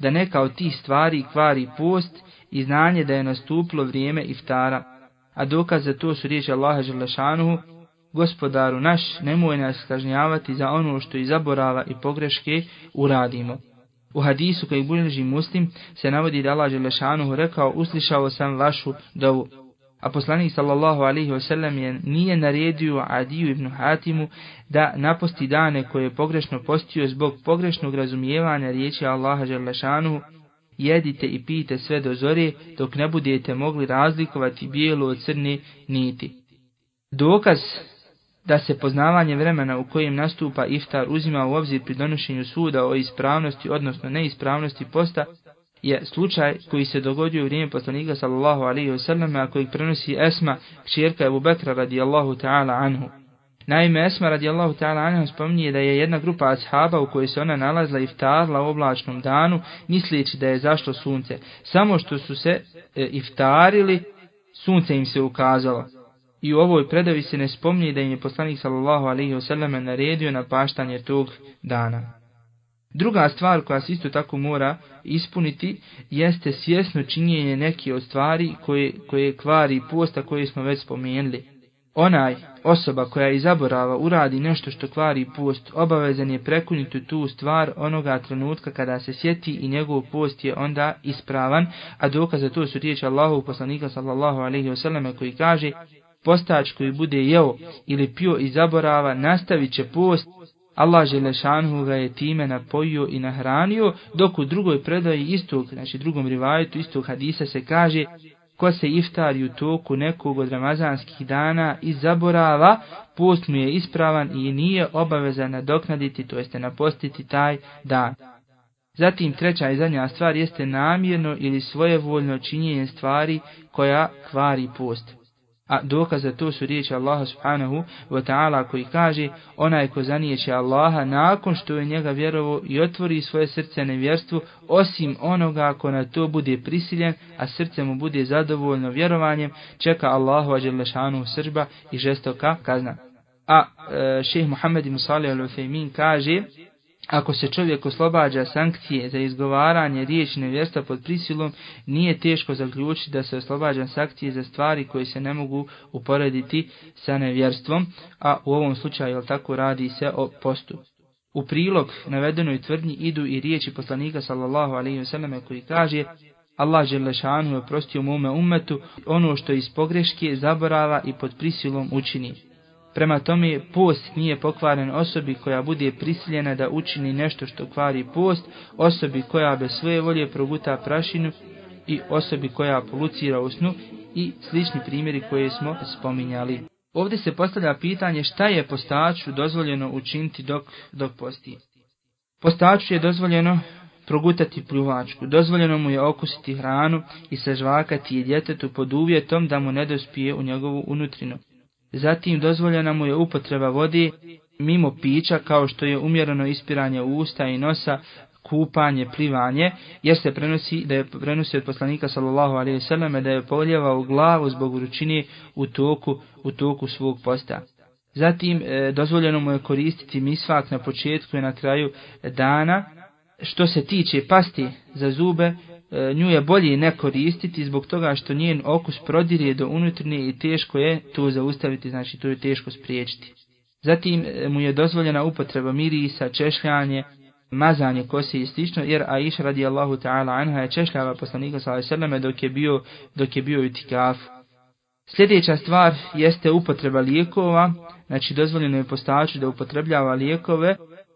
da neka od tih stvari kvari post i znanje da je nastupilo vrijeme iftara. A dokaz za to su riječi Allaha Želešanuhu, gospodaru naš, nemoj nas kažnjavati za ono što i zaborava i pogreške uradimo. U hadisu koji bilježi muslim se navodi da Allah Želešanuhu rekao, uslišao sam vašu dovu. A poslanik sallallahu alaihi wasallam je nije naredio Adiju ibn Hatimu da naposti dane koje je pogrešno postio zbog pogrešnog razumijevanja riječi Allaha Želešanuhu, jedite i pijte sve do zore dok ne budete mogli razlikovati bijelu od crne niti. Dokaz da se poznavanje vremena u kojem nastupa iftar uzima u obzir pri donošenju suda o ispravnosti, odnosno neispravnosti posta, je slučaj koji se dogodio u vrijeme poslanika sallallahu alaihi wa sallam, a kojeg prenosi Esma, kćerka Ebu Bekra radijallahu ta'ala anhu. Naime, Esma radijallahu ta'ala anhu spominje da je jedna grupa ashaba u kojoj se ona nalazla iftarla u oblačnom danu, misleći da je zašlo sunce. Samo što su se e, iftarili, sunce im se ukazalo. I u ovoj predavi se ne spominje da im je poslanik sallallahu alaihi wasallam naredio na paštanje tog dana. Druga stvar koja se isto tako mora ispuniti jeste svjesno činjenje neke od stvari koje, koje kvari posta koje smo već spomenuli. Onaj osoba koja i zaborava uradi nešto što kvari post, obavezan je prekuniti tu stvar onoga trenutka kada se sjeti i njegov post je onda ispravan, a dokaz za to su riječi Allahu poslanika sallallahu alaihi wasallam koji kaže postač koji bude jeo ili pio i zaborava, nastavit će post, Allah Želešanhu ga je time napojio i nahranio, dok u drugoj predaji istog, znači drugom rivajetu istog hadisa se kaže, ko se iftari u toku nekog od ramazanskih dana i zaborava, post mu je ispravan i nije obavezan nadoknaditi, to jeste napostiti taj dan. Zatim treća i zadnja stvar jeste namjerno ili svojevoljno činjenje stvari koja kvari post. A dokaz za to su riječi Allaha subhanahu wa ta'ala koji kaže onaj ko zanijeće Allaha nakon što je njega vjerovo i otvori svoje srce nevjerstvu osim onoga ko na to bude prisiljen a srce mu bude zadovoljno vjerovanjem čeka Allahu ađelešanu sržba i žestoka kazna. A e, šeheh Muhammed Musali al-Uthaymin kaže Ako se čovjek oslobađa sankcije za izgovaranje riječi nevjerstva pod prisilom, nije teško zaključiti da se oslobađa sankcije za stvari koje se ne mogu uporediti sa nevjerstvom, a u ovom slučaju tako radi se o postu. U prilog navedenoj tvrdnji idu i riječi poslanika sallallahu alaihi ve sallam koji kaže Allah želešanu je prostio mome umetu ono što iz pogreške zaborava i pod prisilom učini. Prema tome, post nije pokvaren osobi koja bude prisiljena da učini nešto što kvari post, osobi koja bez svoje volje proguta prašinu i osobi koja polucira u snu i slični primjeri koje smo spominjali. Ovdje se postavlja pitanje šta je postaču dozvoljeno učiniti dok, dok posti. Postaču je dozvoljeno progutati pljuvačku, dozvoljeno mu je okusiti hranu i sažvakati je djetetu pod uvjetom da mu ne dospije u njegovu unutrinu. Zatim dozvoljena mu je upotreba vode mimo pića kao što je umjereno ispiranje usta i nosa, kupanje, plivanje, jer se prenosi da je prenosi od poslanika sallallahu alejhi ve selleme da je poljevao glavu zbog vrućine u toku u toku svog posta. Zatim e, dozvoljeno mu je koristiti misvak na početku i na kraju dana. Što se tiče pasti za zube, E, nju je bolje ne koristiti zbog toga što njen okus prodirje do unutrnje i teško je to zaustaviti, znači to je teško spriječiti. Zatim e, mu je dozvoljena upotreba mirisa, češljanje, mazanje kose i slično, jer Aisha radijallahu ta'ala anha je češljava poslanika s.a.v. dok je bio, dok je bio u. Sljedeća stvar jeste upotreba lijekova, znači dozvoljeno je postaču da upotrebljava lijekove,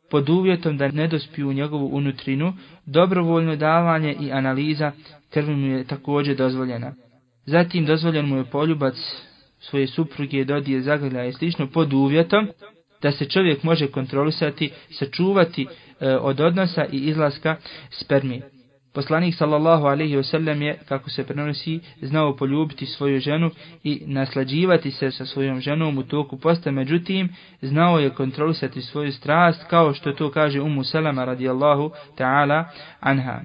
pod uvjetom da ne dospiju u njegovu unutrinu, dobrovoljno davanje i analiza krvi mu je također dozvoljena. Zatim dozvoljen mu je poljubac svoje supruge, dodije, zagrlja i slično pod uvjetom da se čovjek može kontrolisati, sačuvati e, od odnosa i izlaska spermije. Poslanik sallallahu alaihi wasallam je, kako se prenosi, znao poljubiti svoju ženu i naslađivati se sa svojom ženom u toku posta, međutim, znao je kontrolisati svoju strast, kao što to kaže Umu Salama radijallahu ta'ala anha.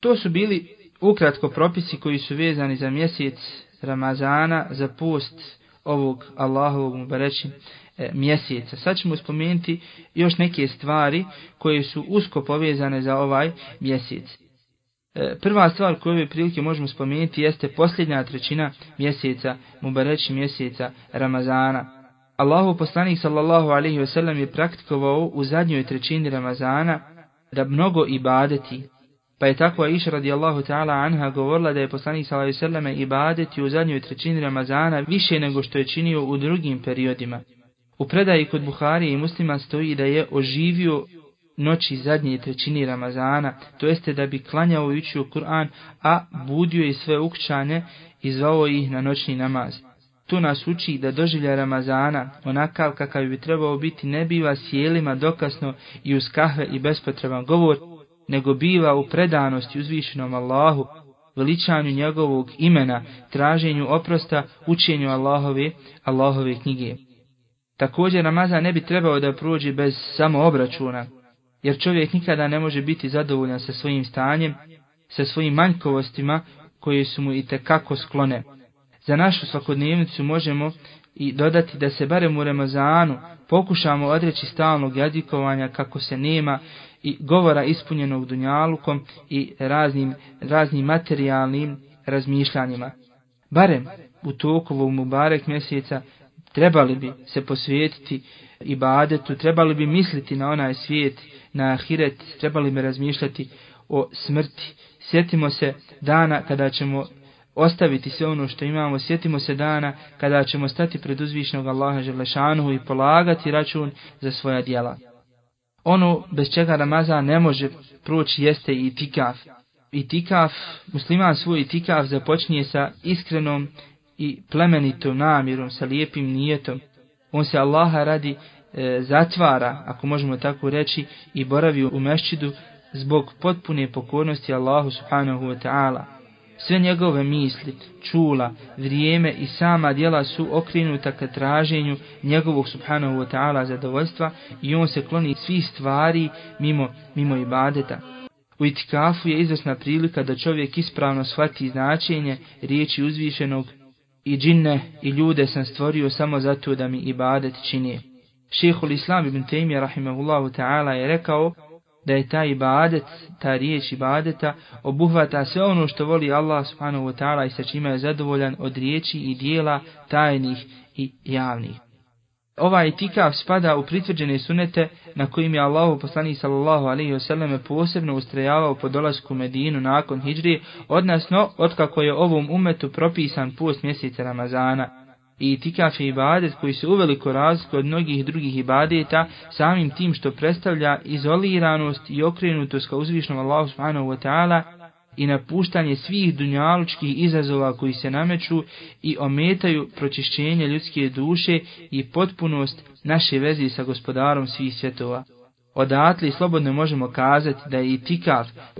To su bili ukratko propisi koji su vezani za mjesec Ramazana, za post ovog Allahovog mubareći e, mjeseca. Sad ćemo spomenuti još neke stvari koje su usko povezane za ovaj mjesec. E, prva stvar koju ove prilike možemo spomenuti jeste posljednja trećina mjeseca, mubareći mjeseca Ramazana. Allahu poslanik sallallahu alaihi wasallam je praktikovao u zadnjoj trećini Ramazana da mnogo ibadeti, Pa je tako Aisha radijallahu ta'ala anha govorila da je poslanik sallallahu alejhi ve selleme ibadeti u zadnjoj trećini Ramazana više nego što je činio u drugim periodima. U predaji kod Buhari i Muslima stoji da je oživio noći zadnje trećini Ramazana, to jeste da bi klanjao i učio Kur'an, a budio je sve ukćane i zvao ih na noćni namaz. To nas uči da doživlja Ramazana, onakav kakav bi trebao biti, ne biva sjelima dokasno i uz kahve i bespotreban govor, nego biva u predanosti uzvišenom Allahu, veličanju njegovog imena, traženju oprosta, učenju Allahove, Allahove knjige. Također Ramazan ne bi trebao da prođe bez samo obračuna, jer čovjek nikada ne može biti zadovoljan sa svojim stanjem, sa svojim manjkovostima koje su mu i tekako sklone. Za našu svakodnevnicu možemo i dodati da se barem u Ramazanu pokušamo odreći stalnog jadikovanja kako se nema i govora ispunjenog dunjalukom i raznim, raznim materijalnim razmišljanjima. Barem u toku ovog Mubarek mjeseca trebali bi se posvetiti ibadetu, trebali bi misliti na onaj svijet, na ahiret, trebali bi razmišljati o smrti. Sjetimo se dana kada ćemo ostaviti sve ono što imamo, sjetimo se dana kada ćemo stati pred uzvišnog Allaha Želešanuhu i polagati račun za svoja dijela ono bez čega Ramazan ne može proći jeste i tikaf. I tikaf, musliman svoj tikaf započnije sa iskrenom i plemenitom namjerom, sa lijepim nijetom. On se Allaha radi e, zatvara, ako možemo tako reći, i boravi u mešćidu zbog potpune pokornosti Allahu subhanahu wa ta'ala. Sve njegove misli, čula, vrijeme i sama djela su okrenuta ka traženju njegovog subhanahu wa ta'ala zadovoljstva i on se kloni svih stvari mimo, mimo ibadeta. U itikafu je izvesna prilika da čovjek ispravno shvati značenje riječi uzvišenog i džinne i ljude sam stvorio samo zato da mi ibadet čini. Šehul Islam ibn Taymiyyah rahimahullahu ta'ala je rekao da je taj ibadet, ta riječ ibadeta, obuhvata sve ono što voli Allah subhanahu wa ta'ala i sa čima je zadovoljan od riječi i dijela tajnih i javnih. Ovaj itikav spada u pritvrđene sunete na kojim je Allahu poslani sallallahu alaihi wasallam posebno ustrajavao po dolasku Medinu nakon hijri, odnosno otkako je ovom umetu propisan post mjeseca Ramazana i itikaf je ibadet koji se uveliko razlikuje od mnogih drugih ibadeta samim tim što predstavlja izoliranost i okrenutost ka uzvišnom Allahu subhanahu wa ta'ala i napuštanje svih dunjalučkih izazova koji se nameću i ometaju pročišćenje ljudske duše i potpunost naše vezi sa gospodarom svih svjetova. Odatle slobodno možemo kazati da je i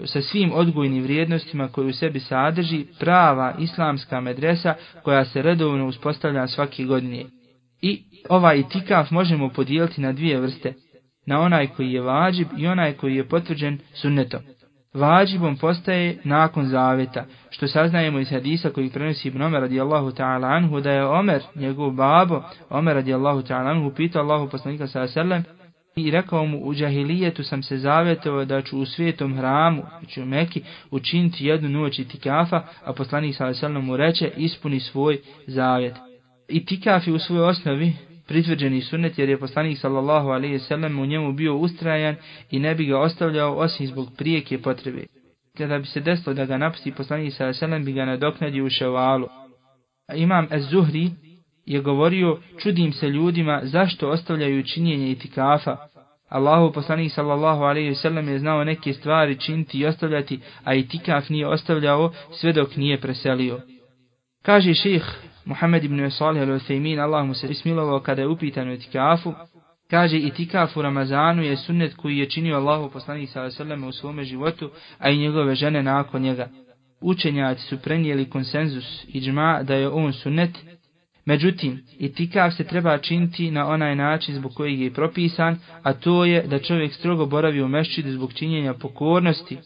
sa svim odgojnim vrijednostima koje u sebi sadrži prava islamska medresa koja se redovno uspostavlja svake godine. I ovaj itikaf možemo podijeliti na dvije vrste, na onaj koji je vađib i onaj koji je potvrđen sunnetom. Vađibom postaje nakon zaveta, što saznajemo iz hadisa koji prenosi Ibn Omer radijallahu ta'ala anhu, da je Omer, njegov babo, Omer radijallahu ta'ala anhu, pitao Allahu poslanika sallam, i rekao mu u džahilijetu sam se zavjetovao da ću u svijetom hramu, znači u Meki, učiniti jednu noć itikafa, a poslanik sallallahu mu reče ispuni svoj zavjet. Itikaf je u svojoj osnovi pritvrđeni sunnet jer je poslanik sallallahu alaihi sallam u njemu bio ustrajan i ne bi ga ostavljao osim zbog prijeke potrebe. Kada bi se desilo da ga napusti poslanik sallallahu alaihi sallam bi ga nadoknadio u ševalu. Imam Ez-Zuhri je govorio, čudim se ljudima zašto ostavljaju činjenje itikafa. Allahu poslanik sallallahu alaihi sallam je znao neke stvari činiti i ostavljati, a itikaf nije ostavljao sve dok nije preselio. Kaže ših Muhammed ibn Salih al-Uthaymin, Allah mu se ismilovao kada je upitan o itikafu, Kaže itikaf u Ramazanu je sunnet koji je činio Allahu poslanik sallallahu u svome životu, a i njegove žene nakon njega. Učenjaci su prenijeli konsenzus i džma da je on sunnet, Međutim, itikav se treba činiti na onaj način zbog kojeg je propisan, a to je da čovjek strogo boravi u mešćidu zbog činjenja pokornosti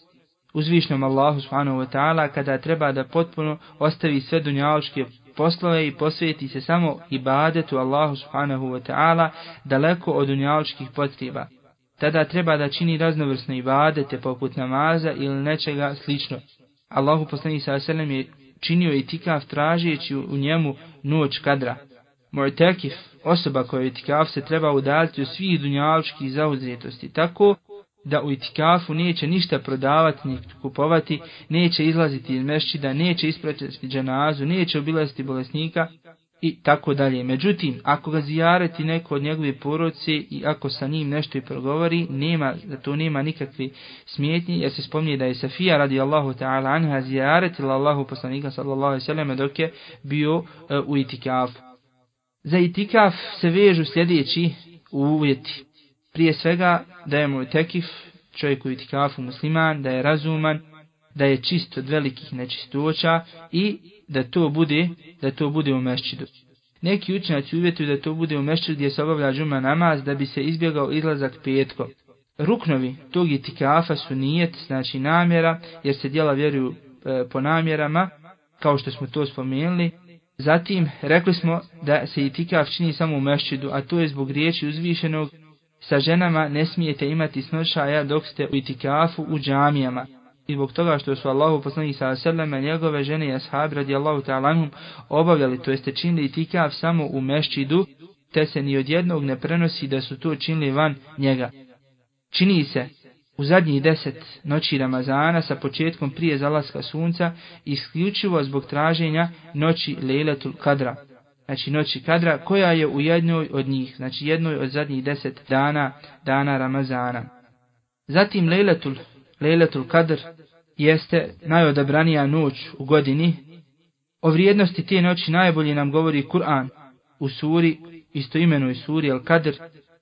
uzvišnom Allahu subhanahu wa ta'ala kada treba da potpuno ostavi sve dunjaločke poslove i posvijeti se samo ibadetu Allahu subhanahu wa ta'ala daleko od dunjaločkih potreba. Tada treba da čini raznovrsne ibadete poput namaza ili nečega slično. Allahu poslani sa selem je činio itikaf tražeći u njemu noć kadra. Mu'tekif, osoba koja je itikaf se treba udaliti od svih dunjaločkih zauzetosti, tako da u itikafu neće ništa prodavati ni kupovati, neće izlaziti iz mešćida, neće ispraćati dženazu, neće obilaziti bolesnika i tako dalje. Međutim, ako ga zijareti neko od njegove poroci i ako sa njim nešto i progovori, nema, da to nema nikakve smjetnje, jer se spomnije da je Safija radi Allahu ta'ala anha zijaretila Allahu poslanika sallallahu alaihi sallam dok je bio e, u itikafu. Za itikaf se vežu sljedeći uvjeti prije svega da je mu tekif, čovjek u itikafu musliman, da je razuman, da je čist od velikih nečistoća i da to bude, da to bude u mešćidu. Neki učenjaci uvjetuju da to bude u mešćidu gdje se obavlja džuma namaz da bi se izbjegao izlazak petkom. Ruknovi tog itikafa su nijet, znači namjera, jer se djela vjeruju e, po namjerama, kao što smo to spomenuli. Zatim, rekli smo da se itikaf čini samo u mešćidu, a to je zbog riječi uzvišenog sa ženama ne smijete imati snošaja dok ste u itikafu u džamijama. I zbog toga što su Allahu poslanih sa srleme njegove žene i ashabi radijallahu ta'lanhum obavljali, to jeste činili itikaf samo u mešćidu, te se ni od jednog ne prenosi da su to činili van njega. Čini se u zadnjih deset noći Ramazana sa početkom prije zalaska sunca isključivo zbog traženja noći Lejletul Kadra znači noći kadra, koja je u jednoj od njih, znači jednoj od zadnjih deset dana, dana Ramazana. Zatim Lejletul, Lejletul Kadr jeste najodabranija noć u godini. O vrijednosti te noći najbolje nam govori Kur'an u suri, istoimenoj suri Al Kadr,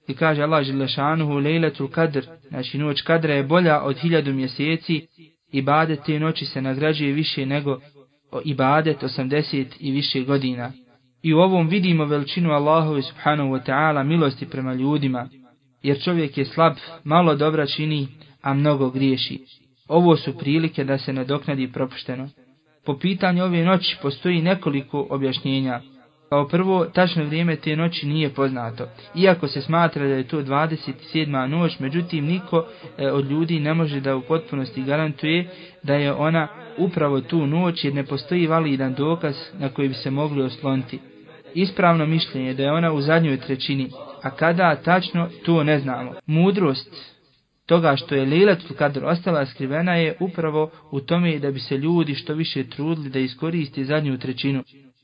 i kaže Allah Želešanuhu Lejletul Kadr, znači noć kadra je bolja od hiljadu mjeseci, ibadet te noći se nagrađuje više nego ibadet 80 i više godina. I u ovom vidimo veličinu Allahove subhanahu wa ta'ala milosti prema ljudima, jer čovjek je slab, malo dobra čini, a mnogo griješi. Ovo su prilike da se nadoknadi propušteno. Po pitanju ove noći postoji nekoliko objašnjenja. Kao prvo, tačno vrijeme te noći nije poznato. Iako se smatra da je to 27. noć, međutim niko e, od ljudi ne može da u potpunosti garantuje da je ona upravo tu noć jer ne postoji validan dokaz na koji bi se mogli osloniti. Ispravno mišljenje da je ona u zadnjoj trećini, a kada tačno to ne znamo. Mudrost toga što je Lejlatul Kadr ostala skrivena je upravo u tome da bi se ljudi što više trudili da iskoristi zadnju trećinu.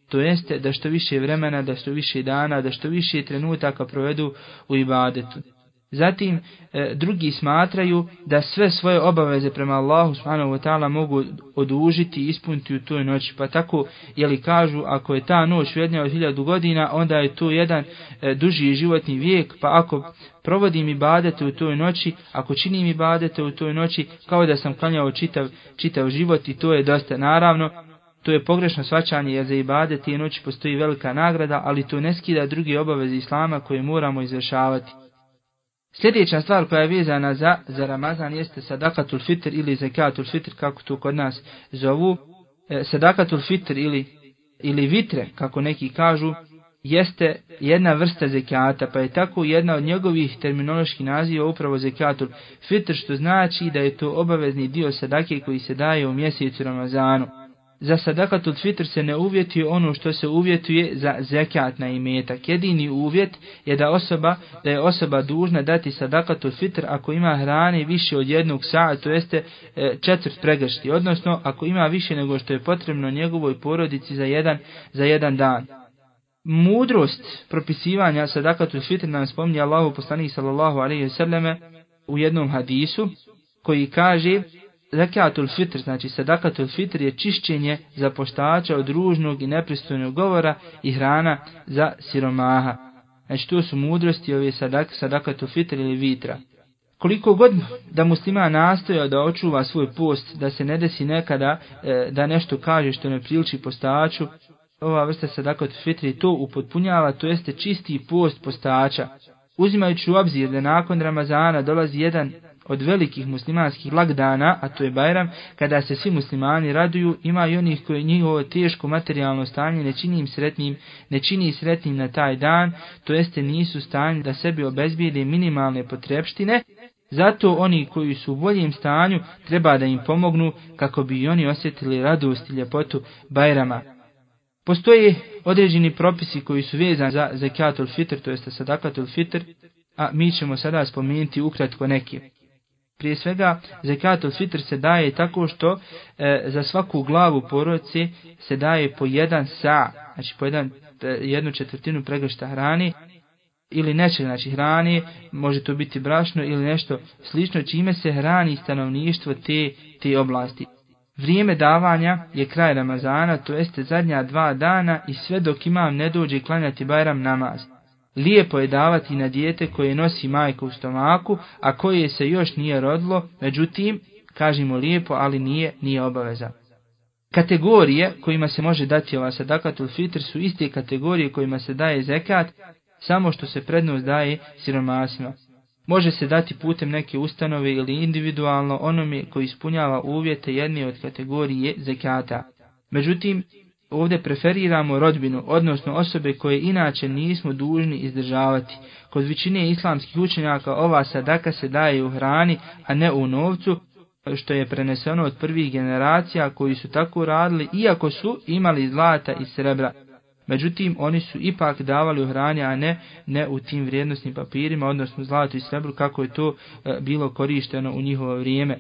To jeste da što više vremena, da što više dana, da što više trenutaka provedu u ibadetu. Zatim, e, drugi smatraju da sve svoje obaveze prema Allahu subhanahu wa ta'ala mogu odužiti i ispuniti u toj noći. Pa tako, jeli kažu, ako je ta noć vjednja od hiljadu godina, onda je to jedan e, duži životni vijek, pa ako provodim ibadete u toj noći, ako činim ibadete u toj noći, kao da sam klanjao čitav, čitav život i to je dosta naravno, To je pogrešno svačanje jer za ibade tije noći postoji velika nagrada, ali to ne skida druge obaveze Islama koje moramo izvršavati. Sljedeća stvar koja je vezana za, za Ramazan jeste sadakatul fitr ili zekatul fitr, kako to kod nas zovu. E, sadakatul fitr ili, ili vitre, kako neki kažu, jeste jedna vrsta zekata, pa je tako jedna od njegovih terminoloških naziva upravo zekatul fitr, što znači da je to obavezni dio sadake koji se daje u mjesecu Ramazanu za sadakatul fitr se ne uvjetuje ono što se uvjetuje za zekat na imetak. Jedini uvjet je da osoba da je osoba dužna dati sadakatul fitr ako ima hrane više od jednog sata, to jeste e, četvrt pregršti, odnosno ako ima više nego što je potrebno njegovoj porodici za jedan, za jedan dan. Mudrost propisivanja sadakatul fitr nam spominje Allahu poslanih sallallahu alaihi sallame u jednom hadisu koji kaže Zekatul fitr, znači sadakatul fitr je čišćenje za poštača od ružnog i nepristojnog govora i hrana za siromaha. Znači to su mudrosti ove sadak, sadakatul fitr ili vitra. Koliko god da muslima nastoja da očuva svoj post, da se ne desi nekada e, da nešto kaže što ne priliči postaču, ova vrsta sadakot fitri to upotpunjava, to jeste čisti post postača. Uzimajući u obzir da nakon Ramazana dolazi jedan od velikih muslimanskih blagdana, a to je Bajram, kada se svi muslimani raduju, ima i onih koji njihovo teško materijalno stanje ne čini im sretnim, ne čini sretnim na taj dan, to jeste nisu stanje da sebi obezbijede minimalne potrebštine, zato oni koji su u boljem stanju treba da im pomognu kako bi oni osjetili radost i ljepotu Bajrama. Postoje određeni propisi koji su vezani za zekatul fitr, to jeste sadakatul fitr, a mi ćemo sada spomenuti ukratko neke. Prije svega, zekatul fitr se daje tako što e, za svaku glavu porodice se daje po jedan sa, znači po jedan, e, jednu četvrtinu pregršta hrani, ili nečeg, znači hrani, može to biti brašno ili nešto slično, čime se hrani stanovništvo te, te oblasti. Vrijeme davanja je kraj Ramazana, to jeste zadnja dva dana i sve dok imam ne dođe klanjati Bajram namaz. Lijepo je davati na dijete koje nosi majka u stomaku, a koje se još nije rodilo, međutim, kažemo lijepo, ali nije, nije obaveza. Kategorije kojima se može dati ova sadakatul fitr su iste kategorije kojima se daje zekat, samo što se prednost daje siromasima. Može se dati putem neke ustanove ili individualno onome koji ispunjava uvjete jedne od kategorije zekata. Međutim, ovdje preferiramo rodbinu, odnosno osobe koje inače nismo dužni izdržavati. Kod većine islamskih učenjaka ova sadaka se daje u hrani, a ne u novcu, što je preneseno od prvih generacija koji su tako radili, iako su imali zlata i srebra. Međutim, oni su ipak davali u hrani, a ne, ne u tim vrijednostnim papirima, odnosno zlatu i srebru, kako je to e, bilo korišteno u njihovo vrijeme.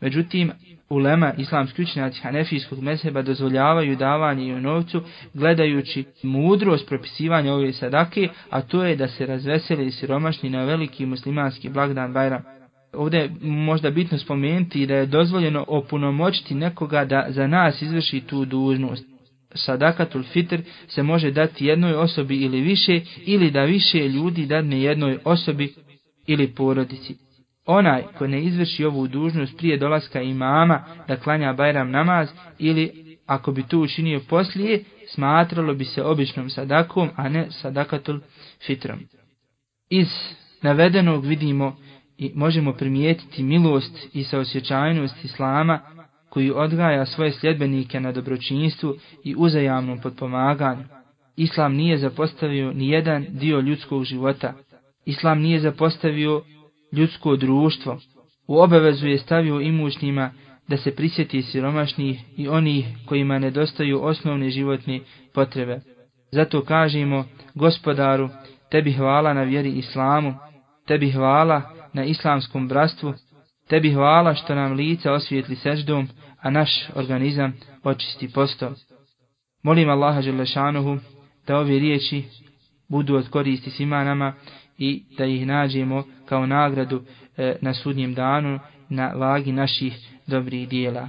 Međutim, ulema islamski učenjaci hanefijskog mezheba dozvoljavaju davanje i u novcu, gledajući mudrost propisivanja ove sadake, a to je da se razveseli siromašni na veliki muslimanski blagdan Bajram. Ovdje je možda bitno spomenuti da je dozvoljeno opunomoćiti nekoga da za nas izvrši tu dužnost sadakatul fitr se može dati jednoj osobi ili više, ili da više ljudi dadne jednoj osobi ili porodici. Onaj ko ne izvrši ovu dužnost prije dolaska imama da klanja bajram namaz ili ako bi to učinio poslije, smatralo bi se običnom sadakom, a ne sadakatul fitrom. Iz navedenog vidimo i možemo primijetiti milost i saosjećajnost Islama, koji odgaja svoje sljedbenike na dobročinstvu i uzajamnom podpomaganju. Islam nije zapostavio ni jedan dio ljudskog života. Islam nije zapostavio ljudsko društvo. U obavezu je stavio imućnima da se prisjeti siromašnih i onih kojima nedostaju osnovne životne potrebe. Zato kažemo, gospodaru, tebi hvala na vjeri islamu, tebi hvala na islamskom bratstvu, tebi hvala što nam lica osvijetli seždom, a naš organizam očisti postom. Molim Allaha Želešanuhu da ove riječi budu od koristi svima nama i da ih nađemo kao nagradu e, na sudnjem danu na vagi naših dobrih dijela.